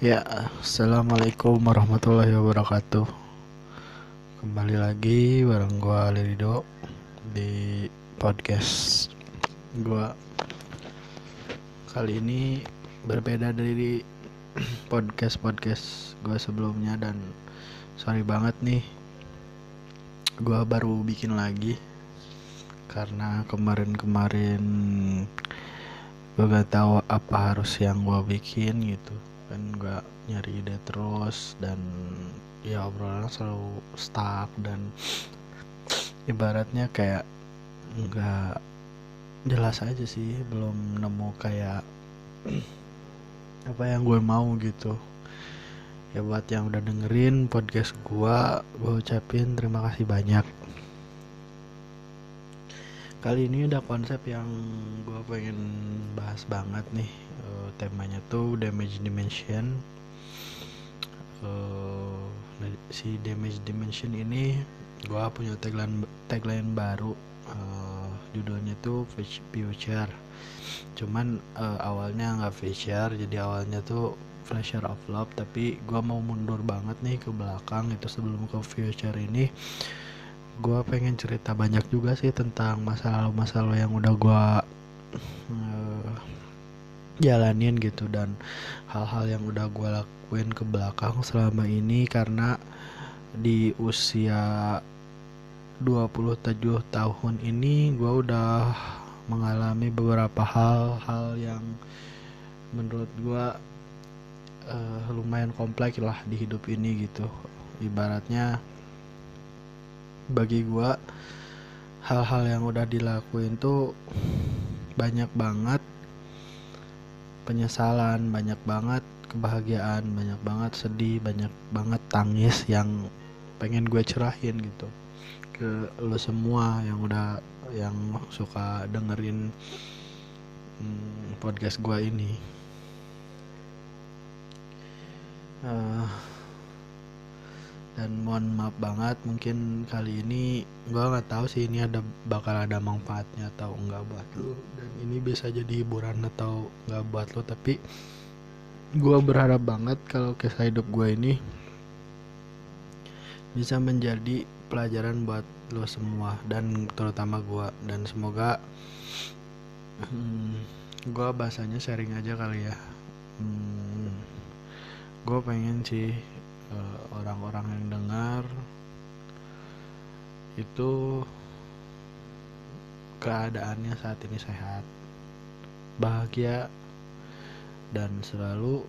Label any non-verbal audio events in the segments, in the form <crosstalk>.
Ya, assalamualaikum warahmatullahi wabarakatuh. Kembali lagi bareng gua Lirido di podcast gua. Kali ini berbeda dari podcast podcast gua sebelumnya dan sorry banget nih, gua baru bikin lagi karena kemarin-kemarin gue gak tahu apa harus yang gue bikin gitu kan gue nyari ide terus dan ya obrolan selalu stuck dan ibaratnya kayak nggak jelas aja sih belum nemu kayak <clears throat> apa yang gue mau gitu. Ya buat yang udah dengerin podcast gue gue ucapin terima kasih banyak kali ini udah konsep yang gue pengen bahas banget nih. Uh, temanya tuh damage dimension. Uh, si damage dimension ini gue punya tagline tagline baru. Uh, judulnya tuh future. Cuman uh, awalnya nggak future jadi awalnya tuh flasher of love. Tapi gue mau mundur banget nih ke belakang itu sebelum ke future ini gue pengen cerita banyak juga sih tentang masa lalu masa lalu yang udah gue uh, jalanin gitu dan hal-hal yang udah gue lakuin ke belakang selama ini karena di usia 27 tahun ini gue udah mengalami beberapa hal-hal yang menurut gue uh, lumayan kompleks lah di hidup ini gitu. Ibaratnya bagi gue hal-hal yang udah dilakuin tuh banyak banget penyesalan banyak banget kebahagiaan banyak banget sedih banyak banget tangis yang pengen gue cerahin gitu ke lo semua yang udah yang suka dengerin hmm, podcast gue ini. Uh, dan mohon maaf banget mungkin kali ini gue nggak tahu sih ini ada bakal ada manfaatnya atau enggak buat lo dan ini bisa jadi hiburan atau enggak buat lo tapi gue berharap banget kalau kisah hidup gue ini bisa menjadi pelajaran buat lo semua dan terutama gue dan semoga hmm, gue bahasanya sharing aja kali ya. Hmm, gue pengen sih orang-orang uh, yang dengar itu keadaannya saat ini sehat, bahagia, dan selalu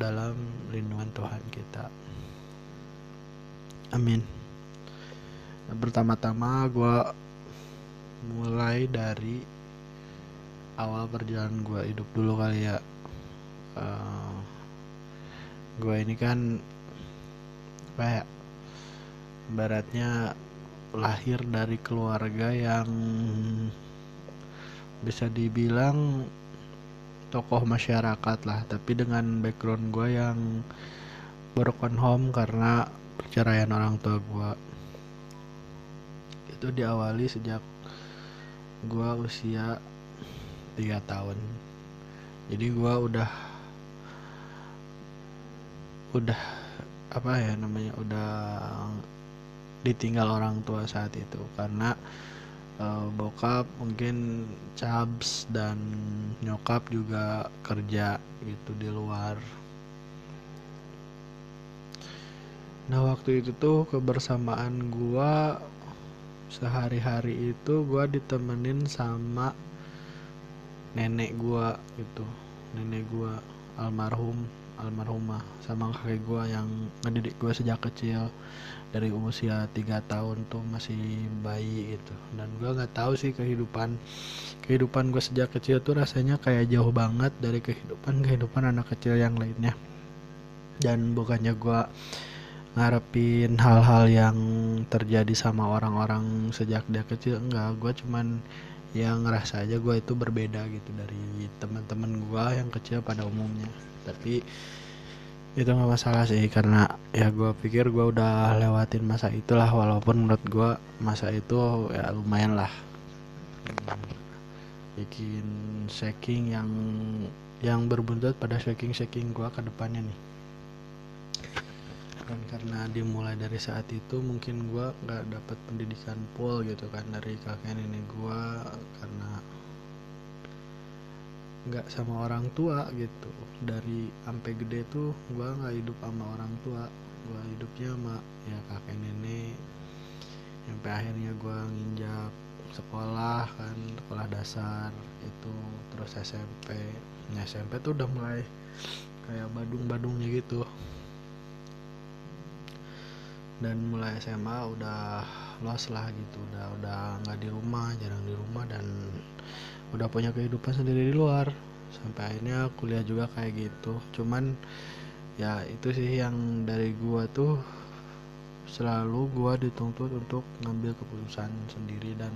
dalam lindungan Tuhan kita. Amin. Pertama-tama gue mulai dari awal perjalanan gue hidup dulu kali ya. Uh, eh, gue ini kan kayak baratnya lahir dari keluarga yang bisa dibilang tokoh masyarakat lah. Tapi dengan background gue yang broken home karena perceraian orang tua gue itu diawali sejak gue usia 3 tahun. Jadi gue udah udah apa ya namanya udah ditinggal orang tua saat itu. Karena uh, bokap mungkin cabs dan nyokap juga kerja gitu di luar. Nah waktu itu tuh kebersamaan gua sehari-hari itu gua ditemenin sama nenek gua gitu nenek gua almarhum almarhumah sama kakek gue yang ngedidik gue sejak kecil. Dari usia tiga tahun tuh masih bayi itu dan gue nggak tahu sih kehidupan kehidupan gue sejak kecil tuh rasanya kayak jauh banget dari kehidupan kehidupan anak kecil yang lainnya. Dan bukannya gue ngarepin hal-hal yang terjadi sama orang-orang sejak dia kecil enggak. Gue cuman yang ngerasa aja gue itu berbeda gitu dari teman-teman gue yang kecil pada umumnya tapi itu nggak masalah sih karena ya gue pikir gue udah lewatin masa itulah walaupun menurut gue masa itu ya lumayan lah. Bikin shaking yang yang berbuntut pada shaking shaking gue ke depannya nih. Dan karena dimulai dari saat itu mungkin gue nggak dapat pendidikan full gitu kan dari kakek nenek gue karena nggak sama orang tua gitu. Dari sampai gede tuh gue nggak hidup sama orang tua. Gue hidupnya sama ya kakek nenek. Sampai akhirnya gue nginjak sekolah kan sekolah dasar itu. Terus SMP ya SMP tuh udah mulai kayak badung-badungnya gitu. Dan mulai SMA udah los lah gitu. Udah udah nggak di rumah jarang di rumah dan udah punya kehidupan sendiri di luar. Sampai akhirnya kuliah juga kayak gitu. Cuman ya itu sih yang dari gua tuh selalu gua dituntut untuk ngambil keputusan sendiri. Dan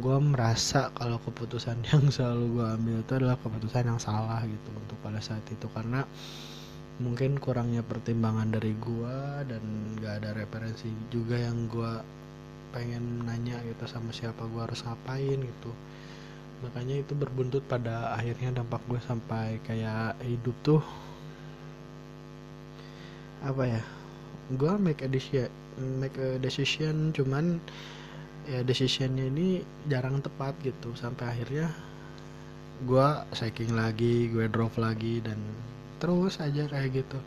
gua merasa kalau keputusan <laughs> yang selalu gua ambil itu adalah keputusan yang salah gitu untuk pada saat itu. Karena mungkin kurangnya pertimbangan dari gua dan gak ada referensi juga yang gua pengen nanya gitu sama siapa gua harus ngapain gitu makanya itu berbuntut pada akhirnya dampak gue sampai kayak hidup tuh apa ya gue make a decision make a decision cuman ya decisionnya ini jarang tepat gitu. Sampai akhirnya gue shaking lagi gue drop lagi dan terus aja kayak gitu.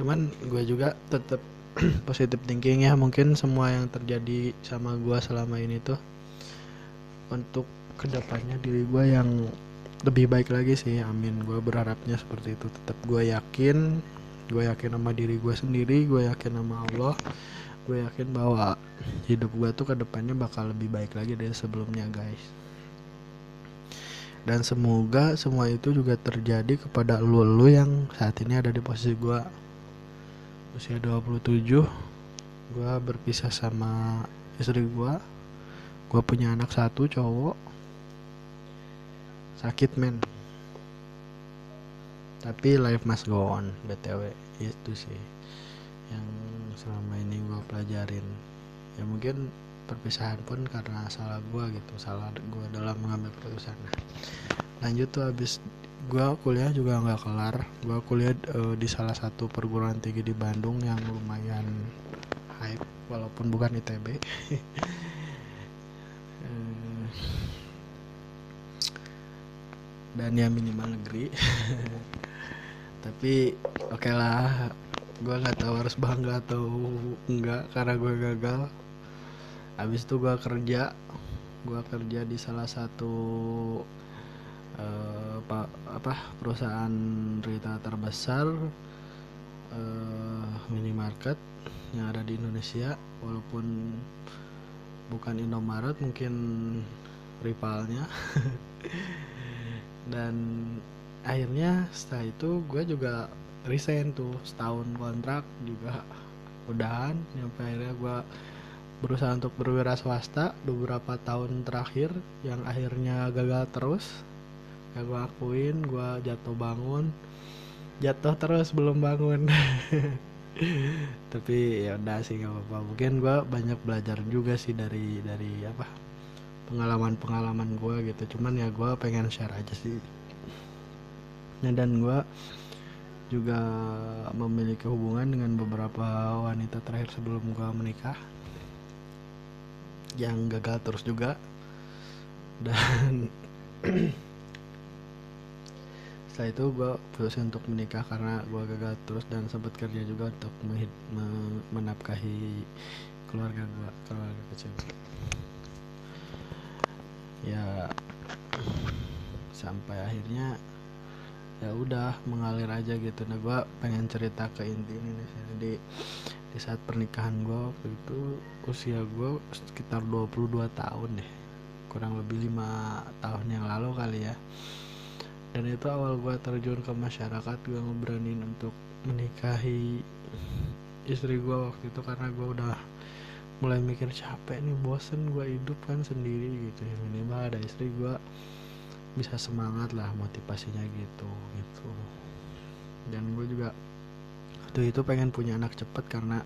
Cuman gue juga tetap <clears throat> positive thinking ya mungkin semua yang terjadi sama gue selama ini tuh untuk ke depannya diri gue yang lebih baik lagi sih amin. Gue berharapnya seperti itu. Tetap gue yakin gue yakin sama diri gue sendiri gue yakin sama Allah. Gue yakin bahwa hidup gue tuh ke depannya bakal lebih baik lagi dari sebelumnya guys. Dan semoga semua itu juga terjadi kepada lu lu yang saat ini ada di posisi gua. Usia 27 gua berpisah sama istri gua. Gua punya anak satu cowok sakit men. Tapi life must go on btw itu sih yang selama ini gua pelajarin. Ya mungkin perpisahan pun karena salah gue gitu salah gue dalam mengambil keputusan. Nah lanjut tuh habis gue kuliah juga nggak kelar. Gue kuliah uh, di salah satu perguruan tinggi di Bandung yang lumayan hype walaupun bukan ITB <laughs> dan ya minimal negeri. <laughs> Tapi oke okay lah. Gue nggak tahu harus bangga atau enggak karena gue gagal. Habis itu gue kerja. Gue kerja di salah satu uh, apa, perusahaan retail terbesar uh, minimarket yang ada di Indonesia. Walaupun bukan Indomaret mungkin rivalnya <laughs> dan akhirnya setelah itu gue juga resign tuh setahun kontrak juga udahan sampai akhirnya gue berusaha untuk berwira swasta beberapa tahun terakhir yang akhirnya gagal terus. Ya gue akuin gue jatuh bangun. Jatuh terus belum bangun. <laughs> Tapi ya udah sih gak apa-apa. Mungkin gue banyak belajar juga sih dari dari apa pengalaman pengalaman gue gitu. Cuman ya gue pengen share aja sih. Ya, dan gue juga memiliki hubungan dengan beberapa wanita terakhir sebelum gue menikah yang gagal terus juga. Dan <clears throat> setelah itu gue putusin untuk menikah karena gue gagal terus dan sempat kerja juga untuk menafkahi keluarga gue keluarga kecil ya sampai akhirnya ya udah mengalir aja gitu. Nah gue pengen cerita ke inti ini nih jadi di saat pernikahan gue waktu itu usia gue sekitar 22 tahun deh. Kurang lebih lima tahun yang lalu kali ya. Dan itu awal gue terjun ke masyarakat gue ngeberanin untuk menikahi istri gue waktu itu karena gue udah mulai mikir capek nih bosen gue hidup kan sendiri gitu ya. Minimal ada istri gue bisa semangat lah motivasinya gitu gitu. Dan gue juga waktu itu pengen punya anak cepet karena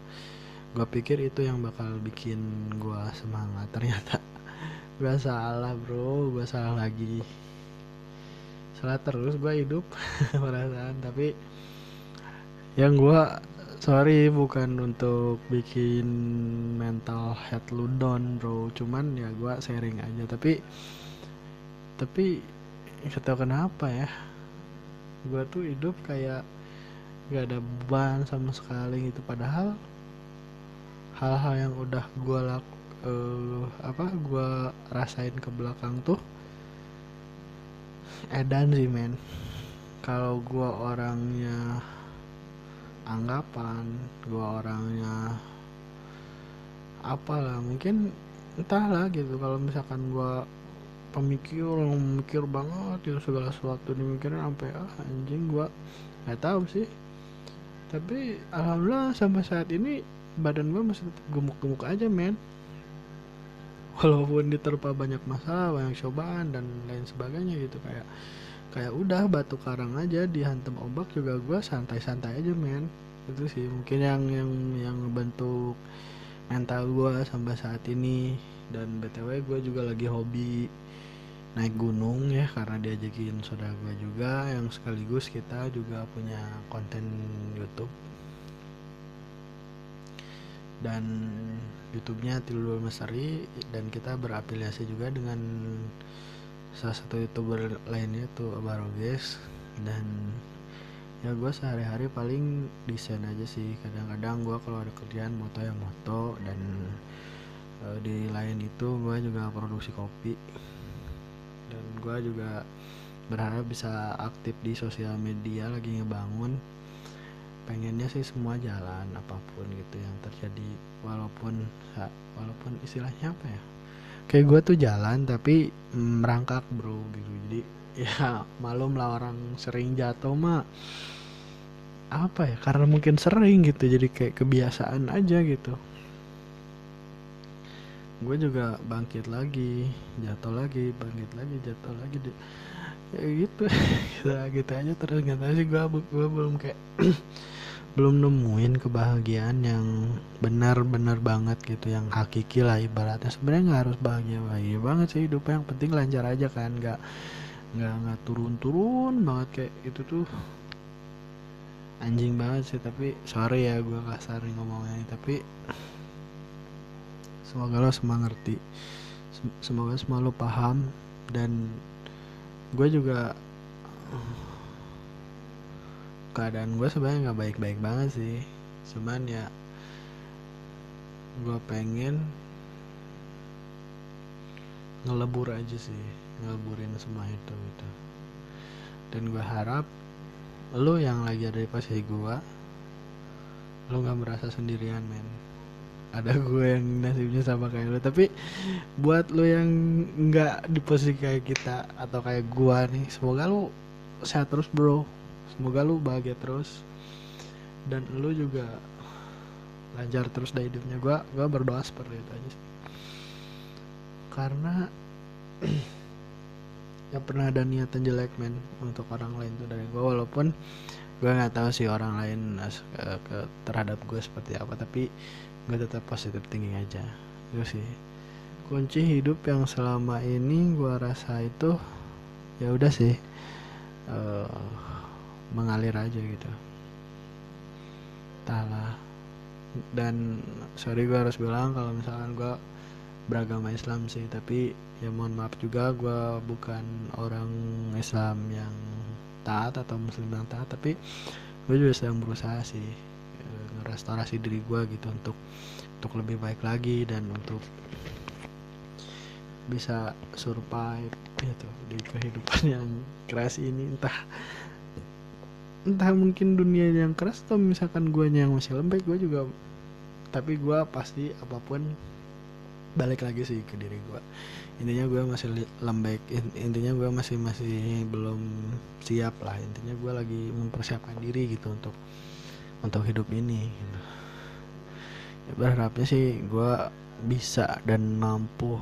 gue pikir itu yang bakal bikin gue semangat. Ternyata <laughs> gue salah bro. Gue salah lagi. Salah terus gue hidup <laughs> perasaan. Tapi yang gue sorry bukan untuk bikin mental head lu down bro. Cuman ya gue sharing aja. Tapi tapi gak tau kenapa ya. Gue tuh hidup kayak gak ada beban sama sekali gitu. Padahal hal-hal yang udah gue lak uh, apa gue rasain ke belakang tuh edan sih men. Kalau gue orangnya anggapan gue orangnya apalah mungkin entahlah gitu. Kalau misalkan gue pemikir mikir banget ya segala sesuatu dimikirin sampai ah anjing gue nggak tahu sih. Tapi alhamdulillah sampai saat ini badan gue masih tetap gemuk-gemuk aja men. Walaupun diterpa banyak masalah banyak cobaan dan lain sebagainya gitu kayak kayak udah batu karang aja dihantam ombak juga gue santai-santai aja men. Itu sih mungkin yang yang yang bentuk mental gue sampai saat ini. Dan btw gue juga lagi hobi naik gunung ya karena diajakin saudara gue juga yang sekaligus kita juga punya konten YouTube. Dan YouTube-nya Tilul Mesari dan kita berafiliasi juga dengan salah satu youtuber lainnya tuh Baroges dan ya gue sehari-hari paling desain aja sih. Kadang-kadang gue kalau ada kerjaan moto ya moto. Dan e, di lain itu gue juga produksi kopi. Dan gue juga berharap bisa aktif di sosial media lagi ngebangun. Pengennya sih semua jalan apa pun gitu yang terjadi. Walaupun walaupun istilahnya apa ya kayak gue tuh jalan tapi merangkak bro gitu. Jadi <laughs> ya malum lah orang sering jatuh mah apa ya karena mungkin sering gitu jadi kayak kebiasaan aja gitu. Gue juga bangkit lagi jatuh lagi bangkit lagi jatuh lagi ya gitu. <laughs> Gitu, aja terus nggak tahu sih gue gue belum kayak <clears throat> belum nemuin kebahagiaan yang benar-benar banget gitu yang hakiki lah ibaratnya. Sebenarnya nggak harus bahagia bahagia banget sih hidup yang penting lancar aja kan nggak nggak nggak turun-turun banget kayak itu tuh. Anjing banget sih tapi sorry ya gue sering ngomongnya tapi semoga lo semua ngerti. Semoga semua lo paham dan gue juga keadaan gue sebenarnya nggak baik-baik banget sih. Cuman ya gue pengen ngelebur aja sih ngeleburin semua itu gitu. Dan gue harap lo yang lagi ada di posisi gue lo nggak merasa sendirian men. Ada <laughs> gue yang nasibnya sama kayak lo tapi buat lo yang nggak di posisi kayak kita atau kayak gue nih semoga lo sehat terus bro semoga lu bahagia terus. Dan lu juga lancar terus dari hidupnya. Gue gua berdoa seperti itu aja karena <clears throat> ya pernah ada niatan jelek men untuk orang lain tuh dari gue walaupun gue nggak tahu sih orang lain terhadap gue seperti apa. Tapi gue tetap positif tinggi aja. Itu sih. Kunci hidup yang selama ini gue rasa itu ya udah sih. Uh, mengalir aja gitu. Entahlah dan sorry gue harus bilang kalau misalkan gue beragama Islam sih tapi ya mohon maaf juga gue bukan orang Islam yang taat atau Muslim yang taat tapi gue juga sedang berusaha sih e, ngerestorasi diri gue gitu untuk untuk lebih baik lagi dan untuk bisa survive gitu di kehidupan yang keras ini. Entah entah mungkin dunia yang keras atau misalkan gue yang masih lembek gue juga tapi gue pasti apa pun balik lagi sih ke diri gue intinya gue masih lembek intinya gue masih masih belum siap lah intinya gue lagi mempersiapkan diri gitu untuk untuk hidup ini gitu. ya, berharapnya sih gue bisa dan mampu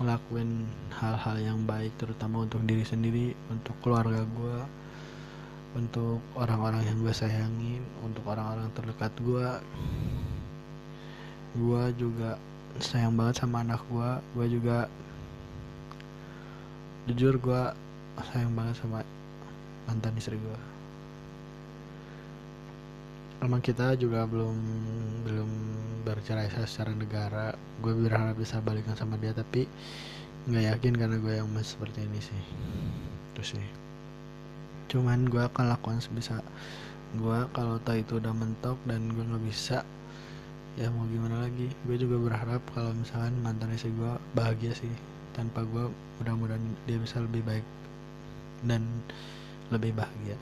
ngelakuin hal-hal yang baik terutama untuk diri sendiri untuk keluarga gue untuk orang-orang yang gue sayangin untuk orang-orang terdekat gue gue juga sayang banget sama anak gue gue juga jujur gue sayang banget sama mantan istri gue emang kita juga belum belum bercerai secara negara. Gue berharap bisa balikan sama dia tapi nggak yakin karena gue yang masih seperti ini sih. Terus sih cuman gue akan lakukan sebisa gue kalau tahu itu udah mentok dan gue nggak bisa ya mau gimana lagi. Gue juga berharap kalau misalkan mantan istri gue bahagia sih tanpa gue mudah-mudahan dia bisa lebih baik dan lebih bahagia.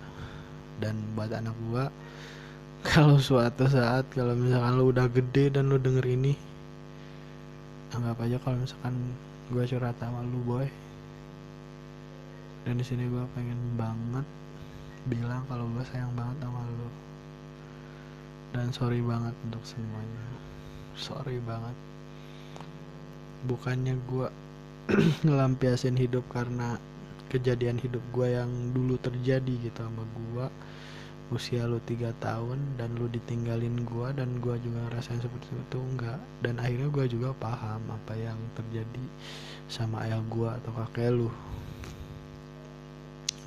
Dan buat anak gue <laughs> kalau suatu saat kalau misalkan lu udah gede dan lu denger ini anggap aja kalau misalkan gue curhat sama lu boy. Dan di sini gue pengen banget bilang kalau gue sayang banget sama lu. Dan sorry banget untuk semuanya. Sorry banget. Bukannya gue <clears throat> ngelampiasin hidup karena kejadian hidup gue yang dulu terjadi gitu sama gue usia lu tiga tahun dan lu ditinggalin gue dan gue juga ngerasain seperti itu enggak. Dan akhirnya gue juga paham apa yang terjadi sama ayah gue atau kakek lu.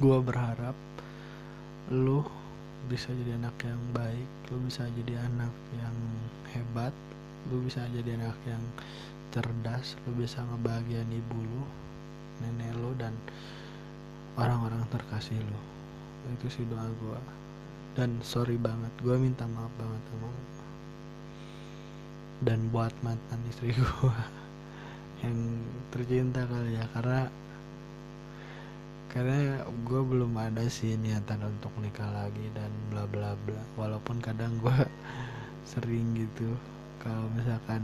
Gue berharap lu bisa jadi anak yang baik lu bisa jadi anak yang hebat lu bisa jadi anak yang cerdas lu bisa ngebahagiain ibu lu nenek lu dan orang-orang terkasih lu. Itu sih doa gue dan sorry banget gue minta maaf banget sama lu. Dan buat mantan istri gue <laughs> yang tercinta kali ya karena karena gue belum ada sih niatan untuk nikah lagi dan bla bla bla. Walaupun kadang gue <laughs> sering gitu. Kalau misalkan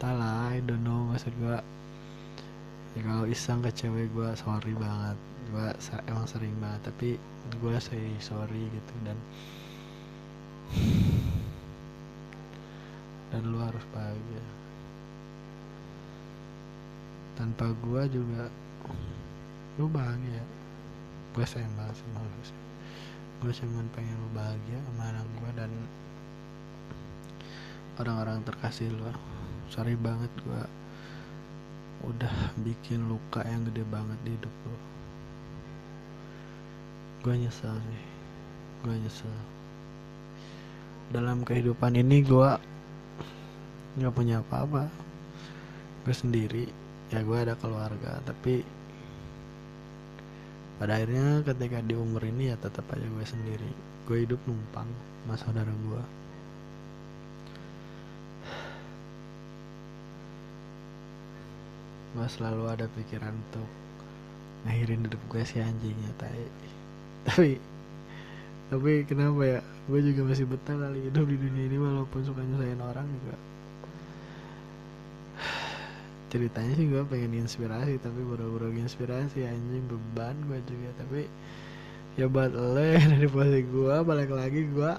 talah I don't know maksud gue ya kalau iseng ke cewek gue sorry banget. Gue emang sering banget tapi gue say sorry gitu dan <sighs> dan lu harus bahagia. Tanpa gue juga lu bahagia. Gue sayang banget sama lu gue cuma pengen lu bahagia sama anak gue dan orang-orang terkasih lu. Sorry banget gue udah bikin luka yang gede banget di hidup lu. Gue nyesel sih. Gue nyesel. Dalam kehidupan ini gue nggak punya apa-apa. Gue sendiri. Ya gue ada keluarga tapi pada akhirnya ketika di umur ini ya tetap aja gue sendiri. Gue hidup numpang sama saudara gue. Gue selalu ada pikiran untuk ngakhirin hidup gue si anjingnya tai. Tapi tapi kenapa ya? Gue juga masih betah kali hidup di dunia ini walaupun suka nyusahin orang juga ceritanya sih gue pengen inspirasi tapi baru-baru inspirasi anjing beban gue juga. Tapi ya buat lo dari posisi gue balik lagi gue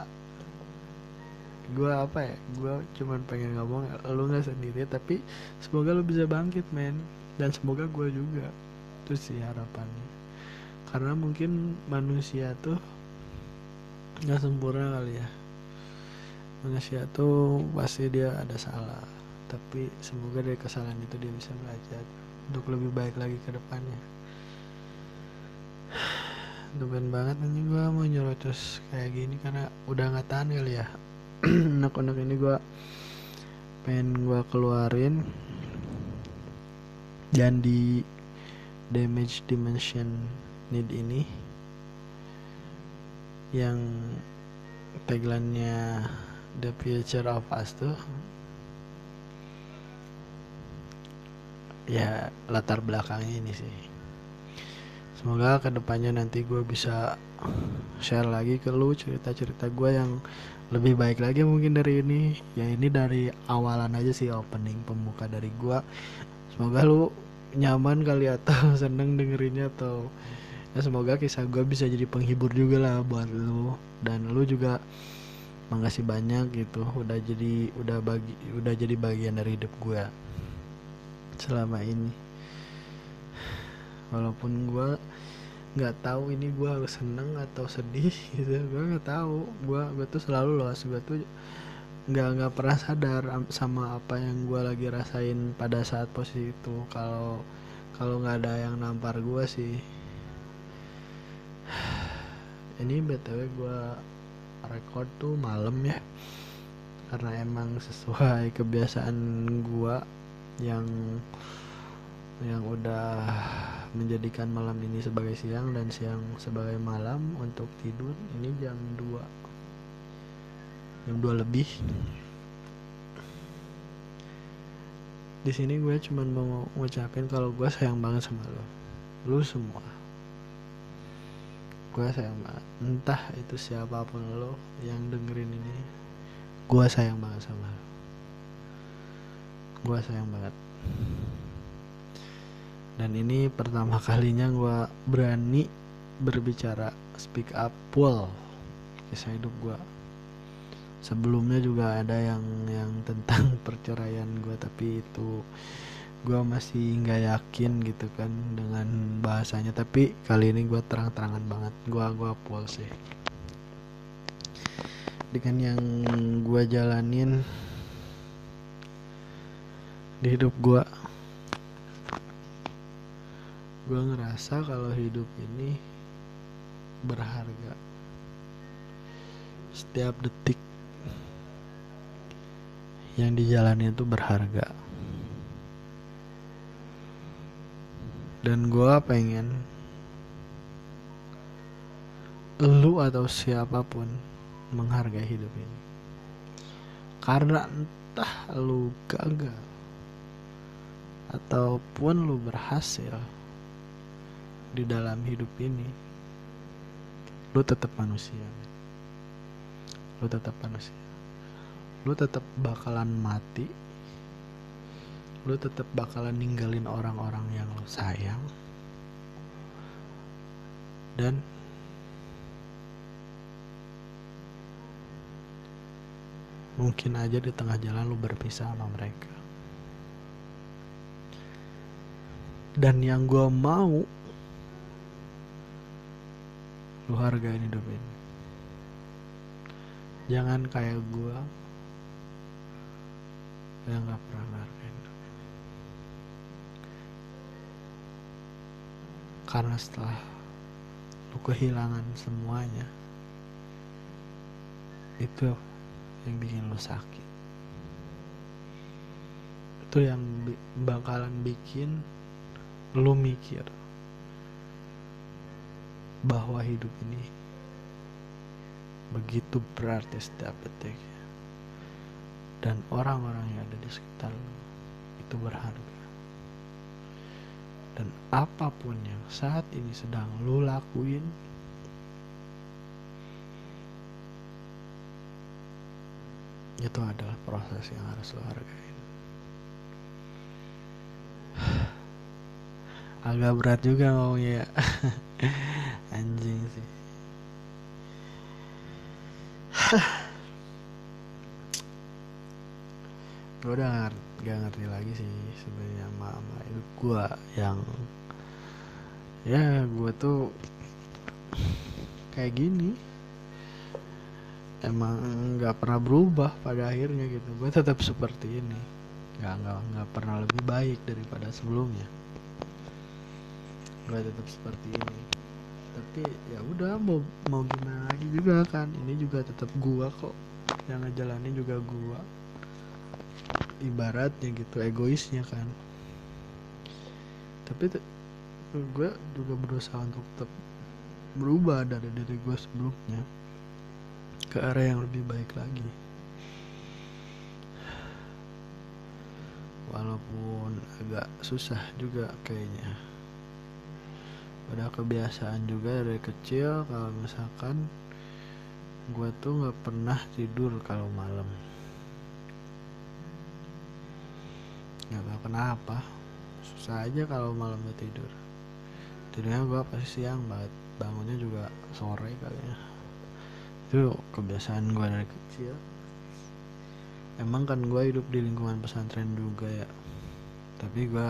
gue apa ya gue cuman pengen ngomong lo nggak sendiri tapi semoga lo bisa bangkit men. Dan semoga gue juga. Itu sih harapannya. Karena mungkin manusia tuh nggak sempurna kali ya. Manusia tuh pasti dia ada salah tapi semoga dari kesalahan itu dia bisa belajar untuk lebih baik lagi ke depannya. <sighs> Duben banget nanti gue mau nyerocos kayak gini karena udah nggak tahan kali ya. <clears throat> Unek-unek ini gue pengen gue keluarin. Dan di damage dimension need ini yang tagline-nya the future of us tuh ya latar belakangnya ini sih. Semoga ke depannya nanti gue bisa share lagi ke lu cerita-cerita gue yang lebih baik lagi mungkin dari ini. Ya ini dari awalan aja sih opening pembuka dari gue semoga lu nyaman kali atau <laughs> seneng dengerinnya atau ya semoga kisah gue bisa jadi penghibur juga lah buat lu. Dan lu juga makasih banyak gitu. Udah jadi udah bagi udah jadi bagian dari hidup gue selama ini. Walaupun gue nggak tahu ini gue harus seneng atau sedih <laughs> gitu. Gue nggak tahu. Gue gue tuh selalu loh gue tuh nggak nggak pernah sadar sama apa yang gue lagi rasain pada saat posisi itu. Kalau kalau nggak ada yang nampar gue sih. <sighs> Ini btw gue record tuh malam ya. Karena emang sesuai kebiasaan gua yang yang udah menjadikan malam ini sebagai siang dan siang sebagai malam untuk tidur ini jam 2 jam 2 lebih. Di sini gue cuman mau ngucapin kalau gue sayang banget sama lo. Lu semua. Gue sayang banget. Entah itu siapa pun lo yang dengerin ini gue sayang banget sama lo gue sayang banget. Dan ini pertama kalinya gue berani berbicara speak up full. Kisah hidup gue sebelumnya juga ada yang yang tentang <laughs> perceraian gue tapi itu gue masih nggak yakin gitu kan dengan bahasanya. Tapi kali ini gue terang-terangan banget. Gue gue full sih. Dengan yang gue jalanin di hidup gue gue ngerasa kalau hidup ini berharga. Setiap detik yang dijalani itu berharga. Dan gue pengen lu atau siapa pun menghargai hidup ini. Karena entah lu gagal ataupun lu berhasil di dalam hidup ini lu tetap manusia. Lu tetap manusia. Lu tetap bakalan mati. Lu tetap bakalan ninggalin orang-orang yang lu sayang. Dan mungkin aja di tengah jalan lu berpisah sama mereka dan yang gue mau lu hargain hidup ini. Jangan kayak gue yang gak pernah ngargain karena setelah lu kehilangan semuanya itu yang bikin lu sakit. Itu yang bakalan bikin lu mikir bahwa hidup ini begitu berarti setiap detiknya. Dan orang-orang yang ada di sekitar lu itu berharga. Dan apa pun yang saat ini sedang lu lakuin itu adalah proses yang harus lo hargain agak berat juga ngomongnya <laughs> anjing sih. <sighs> Gue udah gak ngerti lagi sih sebenarnya sama hidup gue yang ya gue tuh kayak gini. Emang nggak pernah berubah pada akhirnya gitu. Gue tetap seperti ini. Nggak nggak nggak pernah lebih baik daripada sebelumnya gue tetap seperti ini. Tapi ya udah mau mau gimana lagi juga kan. Ini juga tetap gua kok. Yang ngejalanin juga gua. Ibaratnya gitu egoisnya kan. Tapi gue juga berusaha untuk tetap berubah dari diri gue sebelumnya ke arah yang lebih baik lagi. Walaupun agak susah juga kayaknya udah kebiasaan juga dari kecil kalau misalkan gue tuh nggak pernah tidur kalau malam. Nggak tahu kenapa. Susah aja kalau malam gak tidur. Tidurnya gue pasti siang banget. Bangunnya juga sore kayaknya itu kebiasaan gue dari kecil. Emang kan gue hidup di lingkungan pesantren juga ya. Tapi gue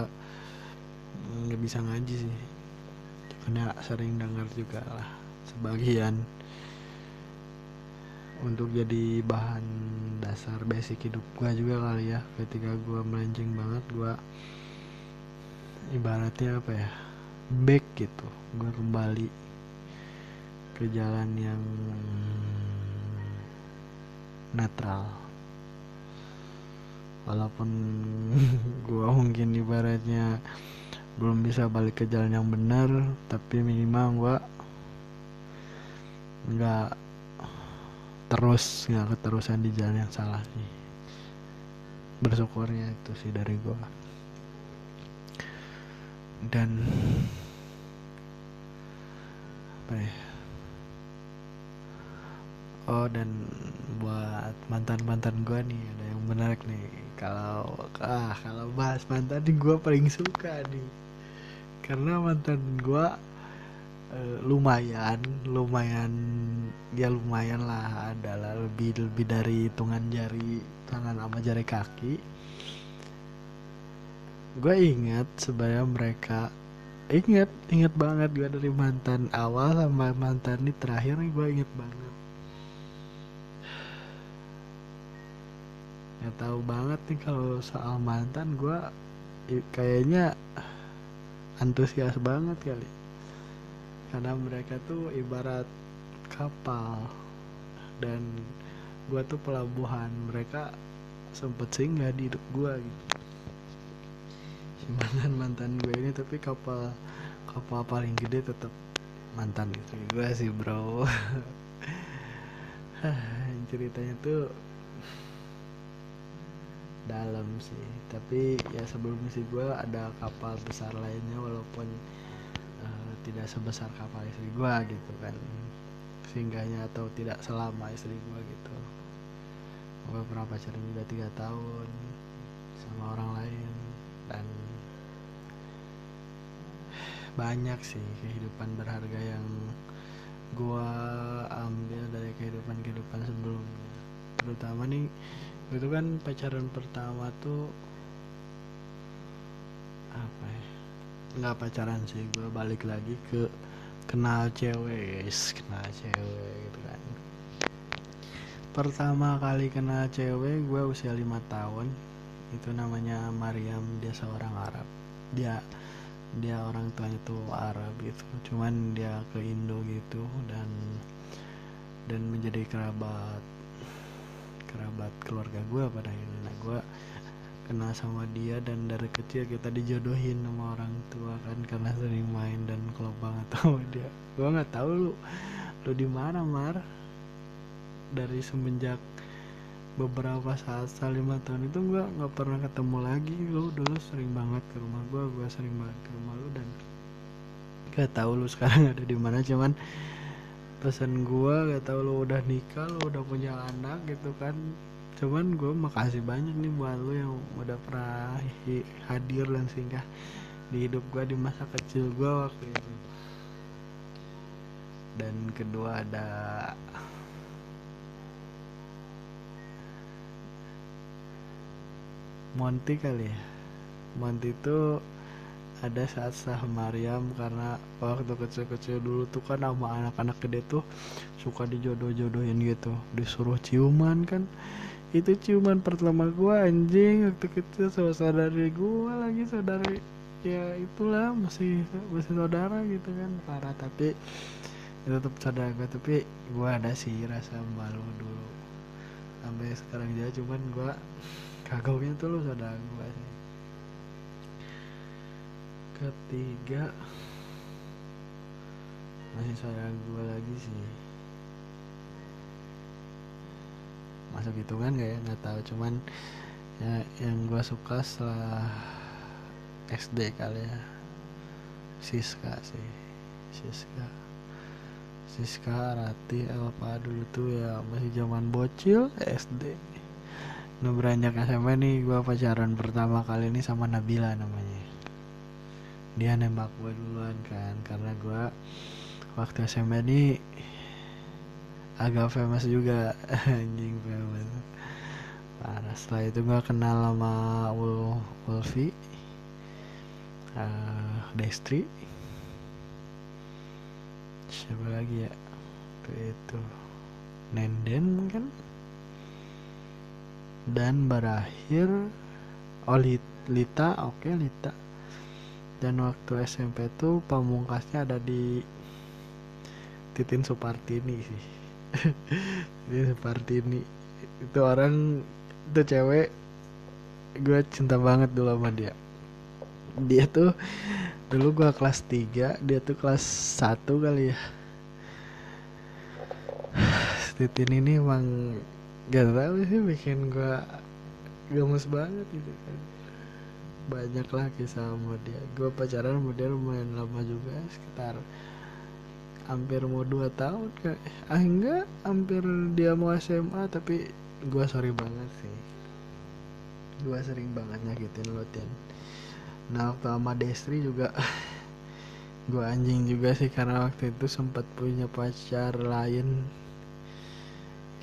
nggak bisa ngaji sih karena sering dengar juga lah sebagian untuk jadi bahan dasar basic hidup gue juga kali ya. Ketika gue melenceng banget gue ibaratnya apa ya back gitu. Gue kembali ke jalan yang netral. Walaupun <laughs> gua mungkin ibaratnya belum bisa balik ke jalan yang benar tapi minimal gua nggak terus nggak keterusan di jalan yang salah sih. Bersyukurnya itu sih dari gua. Dan apa ya? Oh dan buat mantan mantan gue nih ada yang menarik nih. Kalau ah kalau bahas mantan nih gue paling suka nih karena mantan gue uh, lumayan lumayan ya lumayan lah adalah lebih lebih dari hitungan jari tangan sama jari kaki. Gue ingat sebenarnya mereka inget inget banget gue dari mantan awal sama mantan ini terakhir gue inget banget. Nggak tahu banget nih kalau soal mantan gue kayaknya antusias banget kali. Karena mereka tuh ibarat kapal. Dan gue tuh pelabuhan. Mereka sempet singgah di hidup gue gitu. Si <laughs> mantan gue ini tapi kapal kapal paling gede tetap mantan istri gue sih bro. <laughs> Ceritanya tuh dalam sih. Tapi ya sebelum si gue ada kapal besar lainnya walaupun uh, tidak sebesar kapal istri gue gitu kan. Singgahnya atau tidak selama istri gue gitu. Gue pernah pacaran juga tiga tahun sama orang lain dan banyak sih kehidupan berharga yang gue ambil dari kehidupan kehidupan sebelumnya. Terutama nih itu kan pacaran pertama tuh apa ya nggak pacaran sih gue balik lagi ke kenal cewek guys kenal cewek gitu kan. Pertama kali kenal cewek gue usia lima tahun itu namanya Mariam dia seorang Arab. Dia dia orang tuanya tuh Arab gitu cuman dia ke Indo gitu dan dan menjadi kerabat kerabat keluarga gue pada akhirnya. Nah gue kenal sama dia dan dari kecil kita dijodohin sama orang tua kan karena sering main dan klub banget sama dia. Gue nggak tahu lu lu di mana mar? Dari semenjak beberapa saat lima tahun itu gue nggak pernah ketemu lagi. Lu dulu sering banget ke rumah gue gue sering banget ke rumah lu dan gak tahu lu sekarang ada di mana. Cuman pesan gue gak tau lo udah nikah lo udah punya anak gitu kan. Cuman gue makasih banyak nih buat lo yang udah pernah hadir dan singgah di hidup gue di masa kecil gue waktu itu. Dan kedua ada Monty kali ya. Monty itu ada saat sah Mariam karena waktu kecil-kecil dulu tuh kan sama anak-anak gede tuh suka dijodoh-jodohin gitu. Disuruh ciuman kan. Itu ciuman pertama gua anjing waktu kecil sama saudari gua lagi saudari ya itulah masih masih saudara gitu kan. Parah tapi itu tetap saudara gua tapi gua ada sih rasa malu dulu. Sampai sekarang juga cuman gua kagoknya tuh lu saudara gua sih ketiga. Masih saudara gue lagi sih. Masuk hitungan gak ya? Nggak tahu. Cuman ya yang gue suka setelah SD kali ya. Siska sih. Siska. Siska Rati Elva dulu tuh ya masih zaman bocil SD beranjak SMA nih gue pacaran pertama kali ini sama Nabila namanya dia nembak gue duluan kan karena gue waktu SMA ini agak famous juga. <laughs> Anjing famous. Parah. Setelah itu gue kenal sama Ulfi uh, Destri. Siapa lagi ya? Itu Nenden kan? Dan berakhir oh Lita. Oke okay, Lita dan waktu SMP tuh pamungkasnya ada di Titin Supartini sih. <laughs> Titin Supartini. Itu orang itu cewek gue cinta banget dulu sama dia. Dia tuh dulu gue kelas 3 dia tuh kelas 1 kali ya. <sighs> Titin ini emang gak tau sih bikin gue gemes banget gitu kan banyak lah kisah sama dia. Gue pacaran sama dia lumayan lama juga sekitar hampir mau dua tahun kayak ah enggak hampir dia mau SMA tapi gue sorry banget sih. Gue sering banget nyakitin lo Tian nah waktu sama Destri juga <laughs> gue anjing juga sih karena waktu itu sempat punya pacar lain.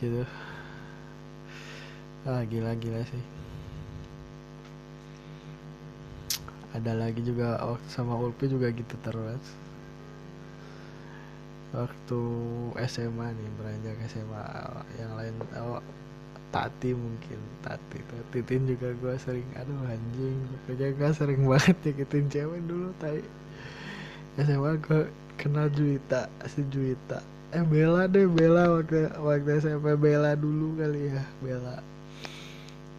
Gitu. Ah gila gila sih ada lagi juga waktu sama Ulpi juga gitu terus. Waktu SMA nih beranjak SMA yang lain oh, Tati mungkin Tati Titin juga gue sering aduh anjing pokoknya gue sering banget nyakitin cewek dulu tai. SMA gue kenal Juwita si Juwita. Eh Bella deh Bella waktu waktu SMP Bella dulu kali ya Bella.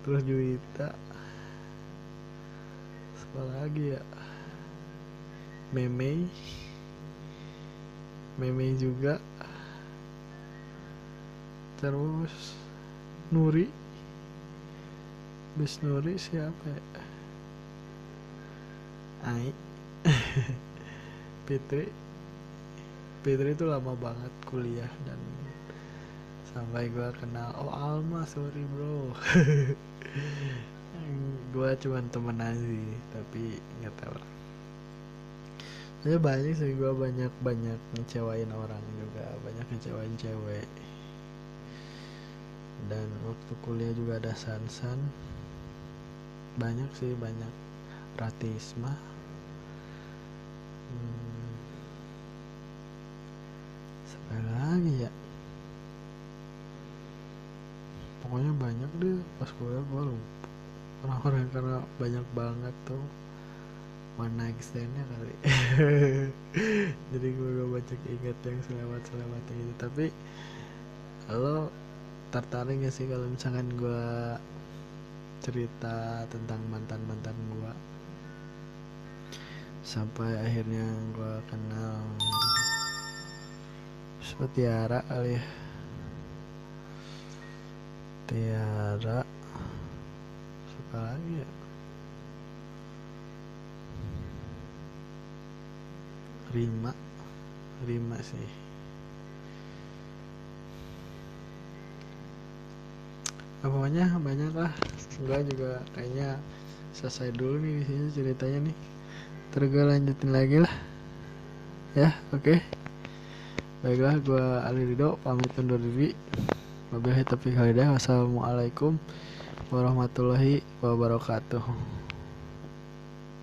Terus Juwita apa lagi ya? Meme Meme juga. Terus Nuri. Bis Nuri siapa ya? Ai. <laughs> Fitri. Fitri itu lama banget kuliah dan sampai gue kenal. Oh Alma sorry bro <laughs> gue cuman temenan sih tapi nggak tahu lah. Ya banyak sih gue banyak banyak ngecewain orang juga banyak ngecewain cewek. Dan waktu kuliah juga ada sansan. Banyak sih banyak. Ratisma. Hmm, lagi ya? Pokoknya banyak deh pas kuliah gue lupa orang-orang karena banyak banget tuh night standnya kali. <laughs> Jadi gue gak banyak inget yang selewat selewat gitu. Tapi lo tertarik gak sih kalau misalkan gue cerita tentang mantan mantan gue sampai akhirnya gue kenal seperti Tiara kali ya. Tiara apa lagi ya Rima. Rima sih. Nah, pokoknya banyak lah. Enggak juga kayaknya selesai dulu nih di sini ceritanya nih. Terus gue lanjutin lagi lah. Ya oke. Okay. baiklah gue Ali Rido pamit undur diri. Wabillahi taufiq hidayah. Wassalamualaikum warahmatullahi wabarakatuh